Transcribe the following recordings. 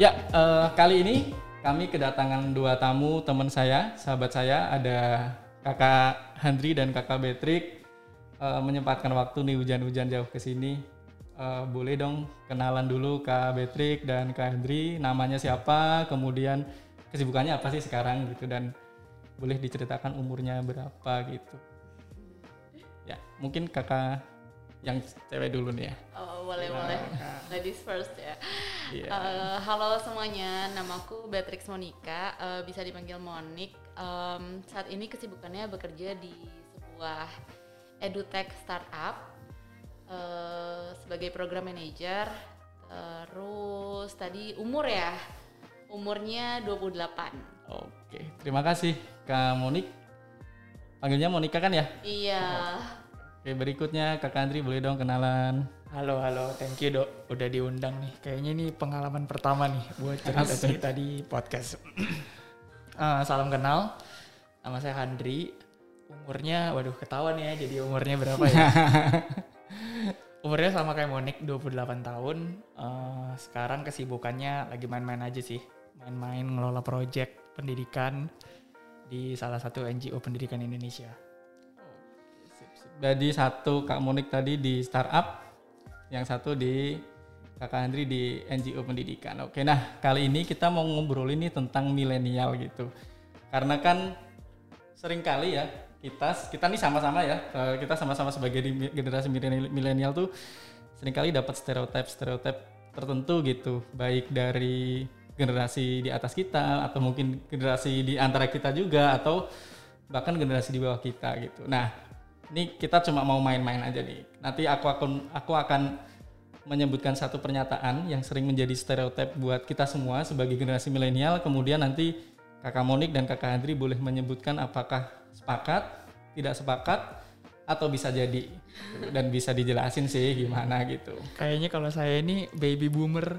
Ya, uh, kali ini kami kedatangan dua tamu teman saya, sahabat saya, ada kakak Handri dan kakak Betrik uh, menyempatkan waktu nih hujan-hujan jauh ke sini. Uh, boleh dong kenalan dulu kak Betrik dan kak Handri, namanya siapa, kemudian kesibukannya apa sih sekarang gitu dan boleh diceritakan umurnya berapa gitu. Ya, mungkin kakak yang cewek dulu nih ya. Oh, boleh boleh. Ladies first ya. Iya. Uh, halo semuanya, namaku Beatrix Monica, uh, bisa dipanggil Monik. Um, saat ini kesibukannya bekerja di sebuah edutech startup uh, sebagai program manager. Terus tadi umur ya, umurnya 28. Oke, terima kasih Kak Monik. Panggilnya Monica kan ya? Iya. Oke, berikutnya Kak Andri boleh dong kenalan. Halo, halo. Thank you, Dok. Udah diundang nih. Kayaknya ini pengalaman pertama nih buat cerita-cerita di podcast. uh, salam kenal. Nama saya Handri. Umurnya, waduh ketahuan ya jadi umurnya berapa ya? umurnya sama kayak Monik, 28 tahun. Uh, sekarang kesibukannya lagi main-main aja sih. Main-main ngelola project pendidikan di salah satu NGO pendidikan Indonesia. Jadi satu Kak Monik tadi di startup, yang satu di Kakak Andri di NGO pendidikan. Oke, nah kali ini kita mau ngobrol ini tentang milenial gitu. Karena kan sering kali ya kita kita nih sama-sama ya eh, kita sama-sama sebagai generasi milenial tuh sering kali dapat stereotip stereotip tertentu gitu baik dari generasi di atas kita atau mungkin generasi di antara kita juga atau bahkan generasi di bawah kita gitu. Nah ini kita cuma mau main-main aja nih. Nanti aku akan aku akan menyebutkan satu pernyataan yang sering menjadi stereotip buat kita semua sebagai generasi milenial. Kemudian nanti Kakak Monik dan Kakak Andri boleh menyebutkan apakah sepakat, tidak sepakat, atau bisa jadi dan bisa dijelasin sih gimana gitu. Kayaknya kalau saya ini baby boomer.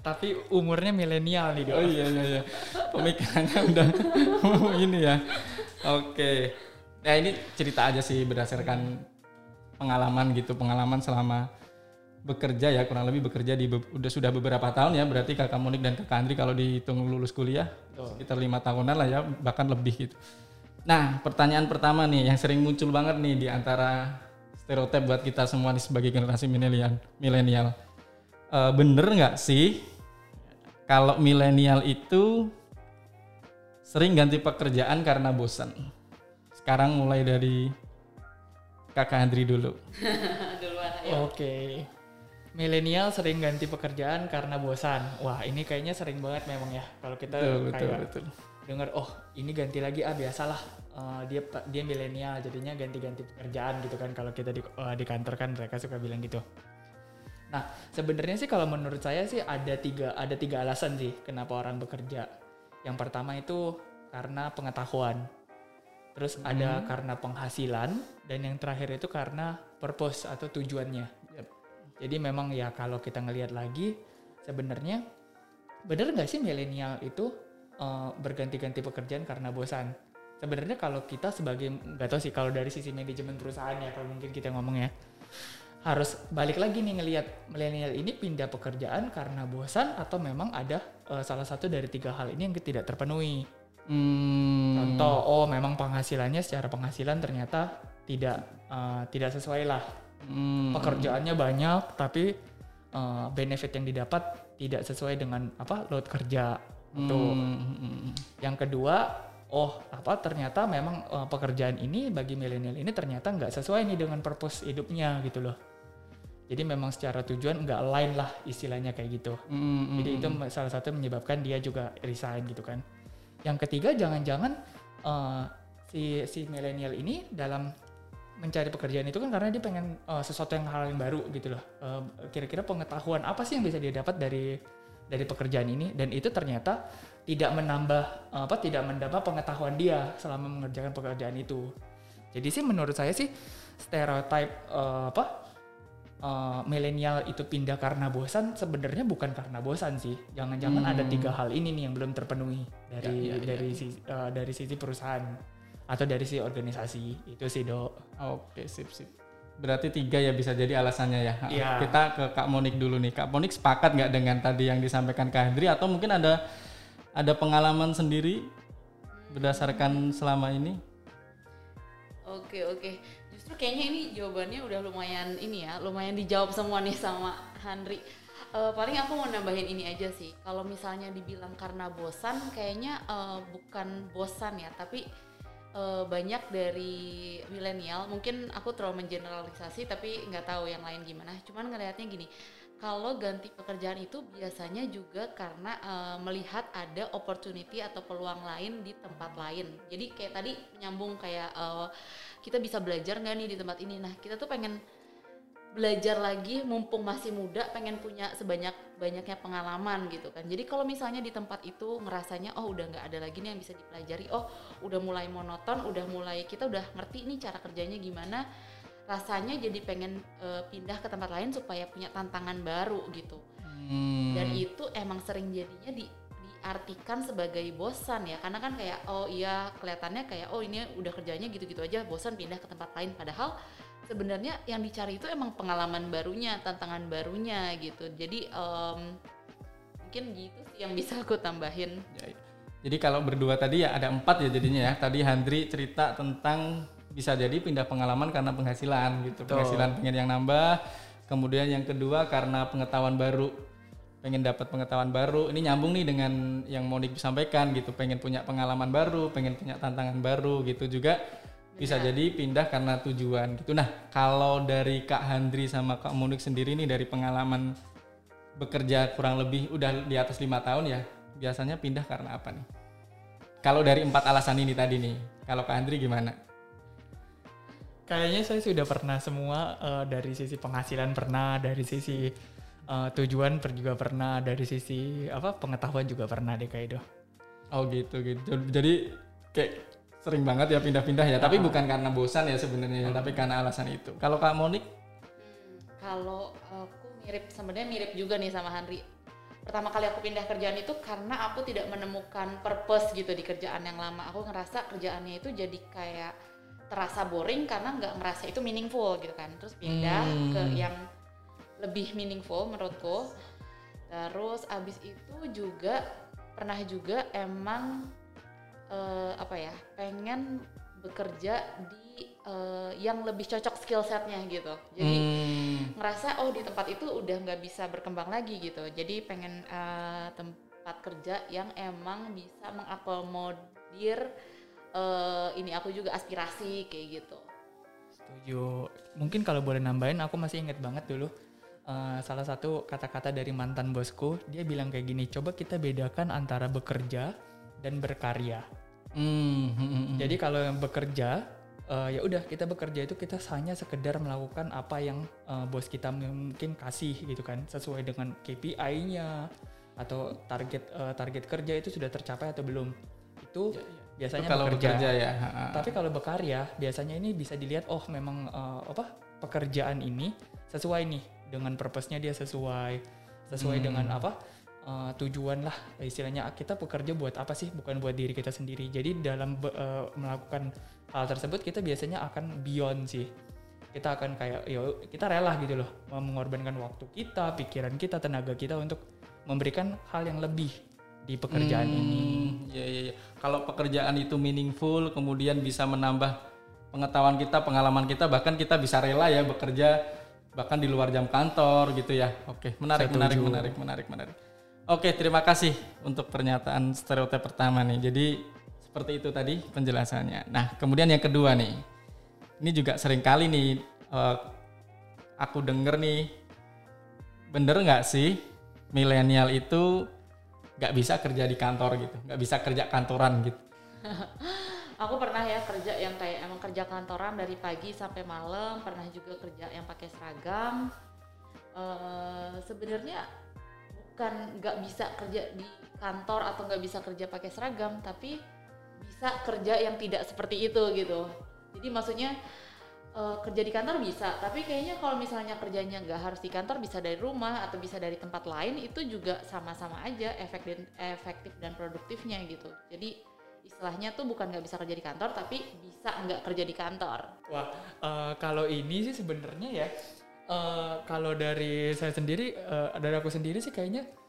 tapi umurnya milenial nih, Oh iya iya iya. Pemikirannya udah ini ya. Oke ya ini cerita aja sih berdasarkan pengalaman gitu pengalaman selama bekerja ya kurang lebih bekerja di udah sudah beberapa tahun ya berarti kakak Monik dan kakak Andri kalau dihitung lulus kuliah oh. sekitar lima tahunan lah ya bahkan lebih gitu. Nah pertanyaan pertama nih yang sering muncul banget nih di antara stereotip buat kita semua nih sebagai generasi milenial milenial e, bener nggak sih kalau milenial itu sering ganti pekerjaan karena bosan? Sekarang mulai dari Kakak Andri dulu. Oke. Okay. Milenial sering ganti pekerjaan karena bosan. Wah, ini kayaknya sering banget memang ya. Kalau kita betul, kayak betul, betul. dengar, oh ini ganti lagi ah biasalah. Uh, dia dia milenial jadinya ganti-ganti pekerjaan gitu kan. Kalau kita di, uh, di kantor kan mereka suka bilang gitu. Nah, sebenarnya sih kalau menurut saya sih ada tiga ada tiga alasan sih kenapa orang bekerja. Yang pertama itu karena pengetahuan terus hmm. ada karena penghasilan dan yang terakhir itu karena purpose atau tujuannya yep. jadi memang ya kalau kita ngelihat lagi sebenarnya benar nggak sih milenial itu uh, berganti-ganti pekerjaan karena bosan sebenarnya kalau kita sebagai nggak tahu sih kalau dari sisi manajemen perusahaan ya kalau mungkin kita ngomong ya harus balik lagi nih ngelihat milenial ini pindah pekerjaan karena bosan atau memang ada uh, salah satu dari tiga hal ini yang tidak terpenuhi Hmm. Contoh, oh memang penghasilannya secara penghasilan ternyata tidak uh, tidak sesuai lah. Hmm. Pekerjaannya banyak, tapi uh, benefit yang didapat tidak sesuai dengan apa load kerja. Itu. Hmm. Yang kedua, oh apa ternyata memang uh, pekerjaan ini bagi milenial ini ternyata nggak sesuai nih dengan purpose hidupnya gitu loh. Jadi memang secara tujuan nggak lain lah istilahnya kayak gitu. Mm, Jadi itu salah satu menyebabkan dia juga resign gitu kan. Yang ketiga jangan-jangan uh, si si milenial ini dalam mencari pekerjaan itu kan karena dia pengen uh, sesuatu yang hal yang baru gitu loh. Uh, kira-kira pengetahuan apa sih yang bisa dia dapat dari dari pekerjaan ini dan itu ternyata tidak menambah uh, apa tidak menambah pengetahuan dia selama mengerjakan pekerjaan itu. Jadi sih menurut saya sih stereotype uh, apa uh, milenial itu pindah karena bosan sebenarnya bukan karena bosan sih jangan-jangan hmm. ada tiga hal ini nih yang belum terpenuhi dari ya, ya, dari ya. sisi uh, dari sisi perusahaan atau dari sisi organisasi itu sih dok oke sip sip Berarti tiga ya bisa jadi alasannya ya. Iya. Kita ke Kak Monik dulu nih. Kak Monik sepakat nggak dengan tadi yang disampaikan Kak Hendri atau mungkin ada ada pengalaman sendiri berdasarkan selama ini? Oke oke. Justru kayaknya ini jawabannya udah lumayan ini ya, lumayan dijawab semua nih sama Henry. Uh, paling aku mau nambahin ini aja sih. Kalau misalnya dibilang karena bosan, kayaknya uh, bukan bosan ya, tapi uh, banyak dari milenial mungkin aku terlalu mengeneralisasi tapi nggak tahu yang lain gimana cuman ngelihatnya gini kalau ganti pekerjaan itu biasanya juga karena uh, melihat ada opportunity atau peluang lain di tempat lain. Jadi kayak tadi nyambung kayak uh, kita bisa belajar nggak nih di tempat ini? Nah kita tuh pengen belajar lagi mumpung masih muda pengen punya sebanyak banyaknya pengalaman gitu kan. Jadi kalau misalnya di tempat itu ngerasanya oh udah nggak ada lagi nih yang bisa dipelajari. Oh udah mulai monoton udah mulai kita udah ngerti nih cara kerjanya gimana rasanya jadi pengen uh, pindah ke tempat lain supaya punya tantangan baru gitu hmm. dan itu emang sering jadinya di diartikan sebagai bosan ya karena kan kayak oh iya kelihatannya kayak oh ini udah kerjanya gitu-gitu aja bosan pindah ke tempat lain padahal sebenarnya yang dicari itu emang pengalaman barunya, tantangan barunya gitu. Jadi um, mungkin gitu sih yang bisa aku tambahin. Ya, ya. Jadi kalau berdua tadi ya ada empat ya jadinya ya. Tadi Handri cerita tentang bisa jadi pindah pengalaman karena penghasilan gitu. Betul. Penghasilan pengen yang nambah. Kemudian yang kedua karena pengetahuan baru pengen dapat pengetahuan baru ini nyambung nih dengan yang mau disampaikan gitu pengen punya pengalaman baru pengen punya tantangan baru gitu juga bisa ya. jadi pindah karena tujuan gitu. Nah, kalau dari Kak Handri sama Kak Monik sendiri nih dari pengalaman bekerja kurang lebih udah di atas lima tahun ya, biasanya pindah karena apa nih? Kalau dari empat alasan ini tadi nih, kalau Kak Handri gimana? Kayaknya saya sudah pernah semua uh, dari sisi penghasilan pernah, dari sisi uh, tujuan per juga pernah, dari sisi apa pengetahuan juga pernah deh kayak itu. Oh gitu gitu. Jadi kayak sering banget ya pindah-pindah ya, tapi bukan karena bosan ya sebenarnya, hmm. tapi karena alasan itu. Kalau Kak Monik? Hmm, kalau aku mirip sebenarnya mirip juga nih sama Henry. Pertama kali aku pindah kerjaan itu karena aku tidak menemukan purpose gitu di kerjaan yang lama. Aku ngerasa kerjaannya itu jadi kayak terasa boring karena nggak ngerasa itu meaningful gitu kan. Terus pindah hmm. ke yang lebih meaningful menurutku. Terus abis itu juga pernah juga emang uh, apa ya pengen bekerja di uh, yang lebih cocok skill setnya gitu jadi hmm. ngerasa oh di tempat itu udah nggak bisa berkembang lagi gitu jadi pengen uh, tempat kerja yang emang bisa mengakomodir uh, ini aku juga aspirasi kayak gitu. Setuju. Mungkin kalau boleh nambahin aku masih inget banget dulu uh, salah satu kata-kata dari mantan bosku dia bilang kayak gini coba kita bedakan antara bekerja dan berkarya. Hmm, hmm, hmm, Jadi kalau yang bekerja, uh, ya udah kita bekerja itu kita hanya sekedar melakukan apa yang uh, bos kita mungkin kasih gitu kan, sesuai dengan KPI-nya atau target uh, target kerja itu sudah tercapai atau belum. Itu ya, ya. Biasanya itu kalau bekerja. bekerja ya. Tapi kalau bekarya biasanya ini bisa dilihat oh memang uh, apa pekerjaan ini sesuai nih dengan purpose-nya dia sesuai sesuai hmm. dengan apa uh, tujuan lah istilahnya kita bekerja buat apa sih bukan buat diri kita sendiri jadi dalam uh, melakukan hal tersebut kita biasanya akan beyond sih kita akan kayak ya kita rela gitu loh mengorbankan waktu kita pikiran kita tenaga kita untuk memberikan hal yang lebih di pekerjaan hmm, ini. ya ya ya kalau pekerjaan itu meaningful kemudian bisa menambah pengetahuan kita pengalaman kita bahkan kita bisa rela ya bekerja bahkan di luar jam kantor gitu ya. Oke menarik menarik menarik menarik menarik. Oke, terima kasih untuk pernyataan stereotip pertama nih. Jadi seperti itu tadi penjelasannya. Nah, kemudian yang kedua nih, ini juga sering kali nih uh, aku denger nih, bener nggak sih milenial itu nggak bisa kerja di kantor gitu, nggak bisa kerja kantoran gitu. aku pernah ya kerja yang kayak emang kerja kantoran dari pagi sampai malam, pernah juga kerja yang pakai seragam. Uh, Sebenarnya bukan nggak bisa kerja di kantor atau nggak bisa kerja pakai seragam tapi bisa kerja yang tidak seperti itu gitu jadi maksudnya uh, kerja di kantor bisa tapi kayaknya kalau misalnya kerjanya nggak harus di kantor bisa dari rumah atau bisa dari tempat lain itu juga sama-sama aja efek dan efektif dan produktifnya gitu. Jadi istilahnya tuh bukan nggak bisa kerja di kantor tapi bisa nggak kerja di kantor. Wah uh, kalau ini sih sebenarnya ya uh, kalau dari saya sendiri uh, dari aku sendiri sih kayaknya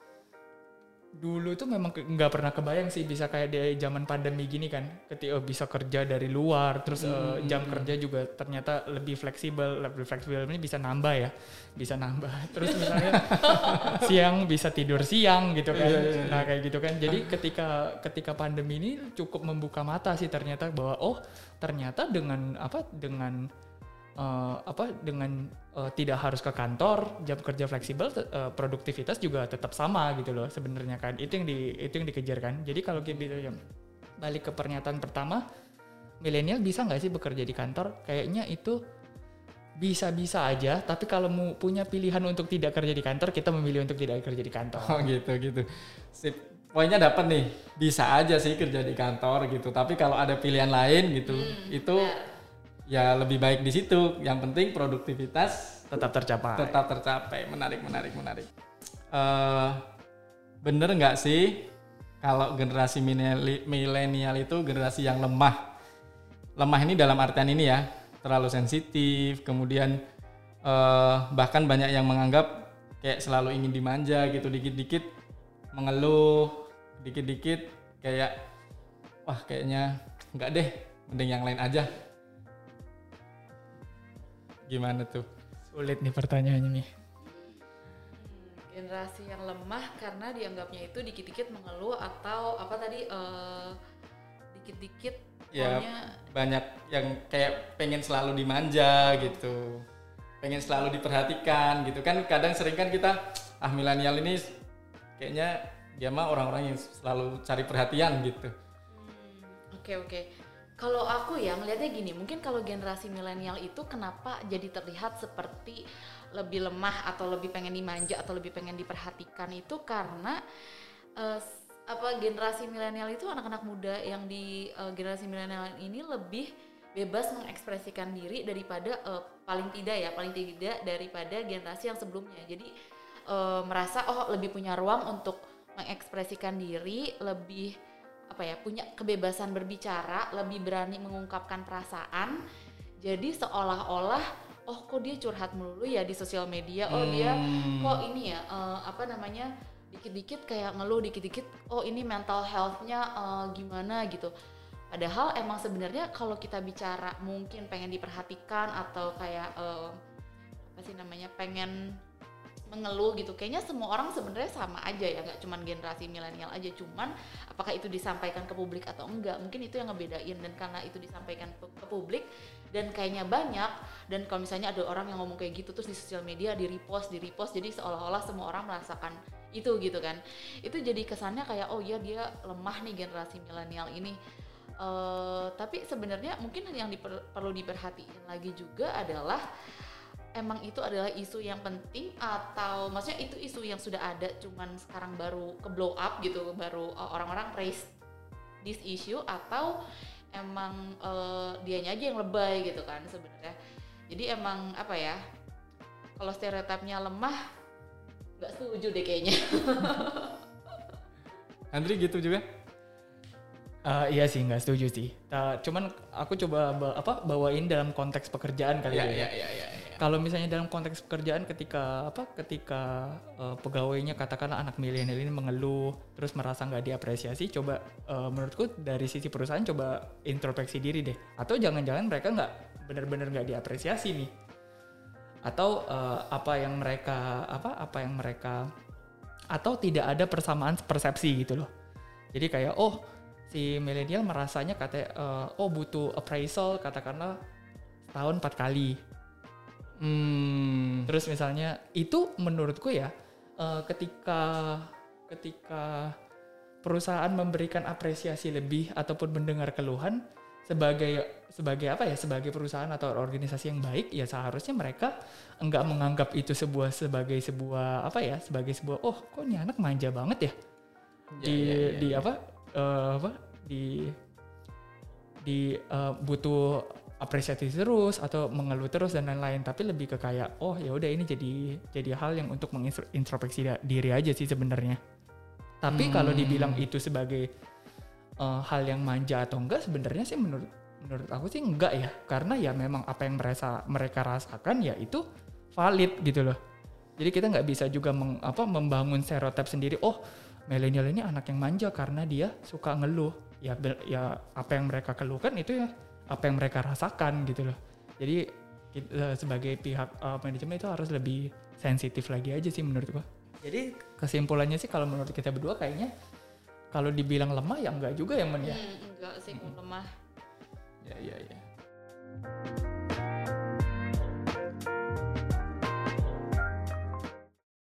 dulu tuh memang nggak pernah kebayang sih bisa kayak di zaman pandemi gini kan ketika bisa kerja dari luar terus hmm, uh, jam hmm. kerja juga ternyata lebih fleksibel lebih fleksibel ini bisa nambah ya bisa nambah terus misalnya siang bisa tidur siang gitu kan iya, iya, iya. nah kayak gitu kan jadi ketika ketika pandemi ini cukup membuka mata sih ternyata bahwa oh ternyata dengan apa dengan uh, apa dengan uh, tidak harus ke kantor jam kerja fleksibel uh, produktivitas juga tetap sama gitu loh sebenarnya kan. Itu yang di itu yang dikejar kan. Jadi kalau kita ya, balik ke pernyataan pertama milenial bisa nggak sih bekerja di kantor? Kayaknya itu bisa-bisa aja tapi kalau mau punya pilihan untuk tidak kerja di kantor kita memilih untuk tidak kerja di kantor. Oh gitu gitu. Sip. Poinnya dapat nih bisa aja sih kerja di kantor gitu. Tapi kalau ada pilihan lain gitu hmm, itu ya lebih baik di situ. Yang penting produktivitas tetap tercapai. Tetap tercapai. Menarik, menarik, menarik. Uh, bener nggak sih kalau generasi milenial itu generasi yang lemah? Lemah ini dalam artian ini ya, terlalu sensitif, kemudian uh, bahkan banyak yang menganggap kayak selalu ingin dimanja gitu, dikit-dikit mengeluh, dikit-dikit kayak wah kayaknya nggak deh, mending yang lain aja Gimana tuh? Sulit nih pertanyaannya nih. Generasi yang lemah karena dianggapnya itu dikit-dikit mengeluh atau apa tadi uh, dikit-dikit ya banyak yang kayak pengen selalu dimanja gitu pengen selalu diperhatikan gitu kan kadang sering kan kita ah milenial ini kayaknya dia mah orang-orang yang selalu cari perhatian gitu oke hmm, oke okay, okay. Kalau aku ya ngelihatnya gini, mungkin kalau generasi milenial itu kenapa jadi terlihat seperti lebih lemah atau lebih pengen dimanja atau lebih pengen diperhatikan itu karena uh, apa generasi milenial itu anak-anak muda yang di uh, generasi milenial ini lebih bebas mengekspresikan diri daripada uh, paling tidak ya paling tidak daripada generasi yang sebelumnya. Jadi uh, merasa oh lebih punya ruang untuk mengekspresikan diri, lebih apa ya punya kebebasan berbicara lebih berani mengungkapkan perasaan jadi seolah-olah oh kok dia curhat melulu ya di sosial media oh hmm. dia kok ini ya uh, apa namanya dikit-dikit kayak ngeluh dikit-dikit oh ini mental healthnya uh, gimana gitu padahal emang sebenarnya kalau kita bicara mungkin pengen diperhatikan atau kayak uh, apa sih namanya pengen mengeluh gitu. Kayaknya semua orang sebenarnya sama aja ya nggak cuman generasi milenial aja. Cuman apakah itu disampaikan ke publik atau enggak mungkin itu yang ngebedain. Dan karena itu disampaikan ke publik dan kayaknya banyak dan kalau misalnya ada orang yang ngomong kayak gitu terus di sosial media di repost di repost jadi seolah-olah semua orang merasakan itu gitu kan. Itu jadi kesannya kayak oh iya dia lemah nih generasi milenial ini. Uh, tapi sebenarnya mungkin yang diper, perlu diperhatiin lagi juga adalah emang itu adalah isu yang penting atau maksudnya itu isu yang sudah ada cuman sekarang baru ke blow up gitu baru uh, orang-orang raise this issue atau emang uh, dianya aja yang lebay gitu kan sebenarnya jadi emang apa ya kalau stereotipnya lemah nggak setuju deh kayaknya Andri gitu juga Uh, iya sih nggak setuju sih. Uh, cuman aku coba ba apa bawain dalam konteks pekerjaan kali yeah, ya. Iya iya iya. Kalau misalnya dalam konteks pekerjaan ketika apa ketika uh, pegawainya katakanlah anak milenial ini mengeluh terus merasa nggak diapresiasi, coba uh, menurutku dari sisi perusahaan coba introspeksi diri deh. Atau jangan-jangan mereka nggak benar-benar nggak diapresiasi nih. Atau uh, apa yang mereka apa apa yang mereka atau tidak ada persamaan persepsi gitu loh. Jadi kayak oh si milenial merasanya katanya uh, oh butuh appraisal katakanlah tahun empat kali. Hmm. Terus misalnya itu menurutku ya uh, ketika ketika perusahaan memberikan apresiasi lebih ataupun mendengar keluhan sebagai sebagai apa ya sebagai perusahaan atau organisasi yang baik ya seharusnya mereka enggak menganggap itu sebuah sebagai sebuah apa ya sebagai sebuah oh kok ini anak manja banget ya, ya di ya, ya, ya, di ya. apa uh, apa di di uh, butuh apresiasi terus atau mengeluh terus dan lain-lain. Tapi lebih ke kayak oh ya udah ini jadi jadi hal yang untuk mengintrospeksi diri aja sih sebenarnya. Tapi hmm. kalau dibilang itu sebagai uh, hal yang manja atau enggak sebenarnya sih menurut menurut aku sih enggak ya. Karena ya memang apa yang mereka mereka rasakan ya itu valid gitu loh. Jadi kita nggak bisa juga meng, apa membangun stereotip sendiri oh milenial ini anak yang manja karena dia suka ngeluh. Ya ya apa yang mereka keluhkan itu ya apa yang mereka rasakan gitu loh. Jadi kita, sebagai pihak uh, manajemen itu harus lebih sensitif lagi aja sih menurut gua. Jadi kesimpulannya sih kalau menurut kita berdua kayaknya kalau dibilang lemah ya enggak juga ya men ya? Hmm, enggak sih hmm. lemah. Ya ya ya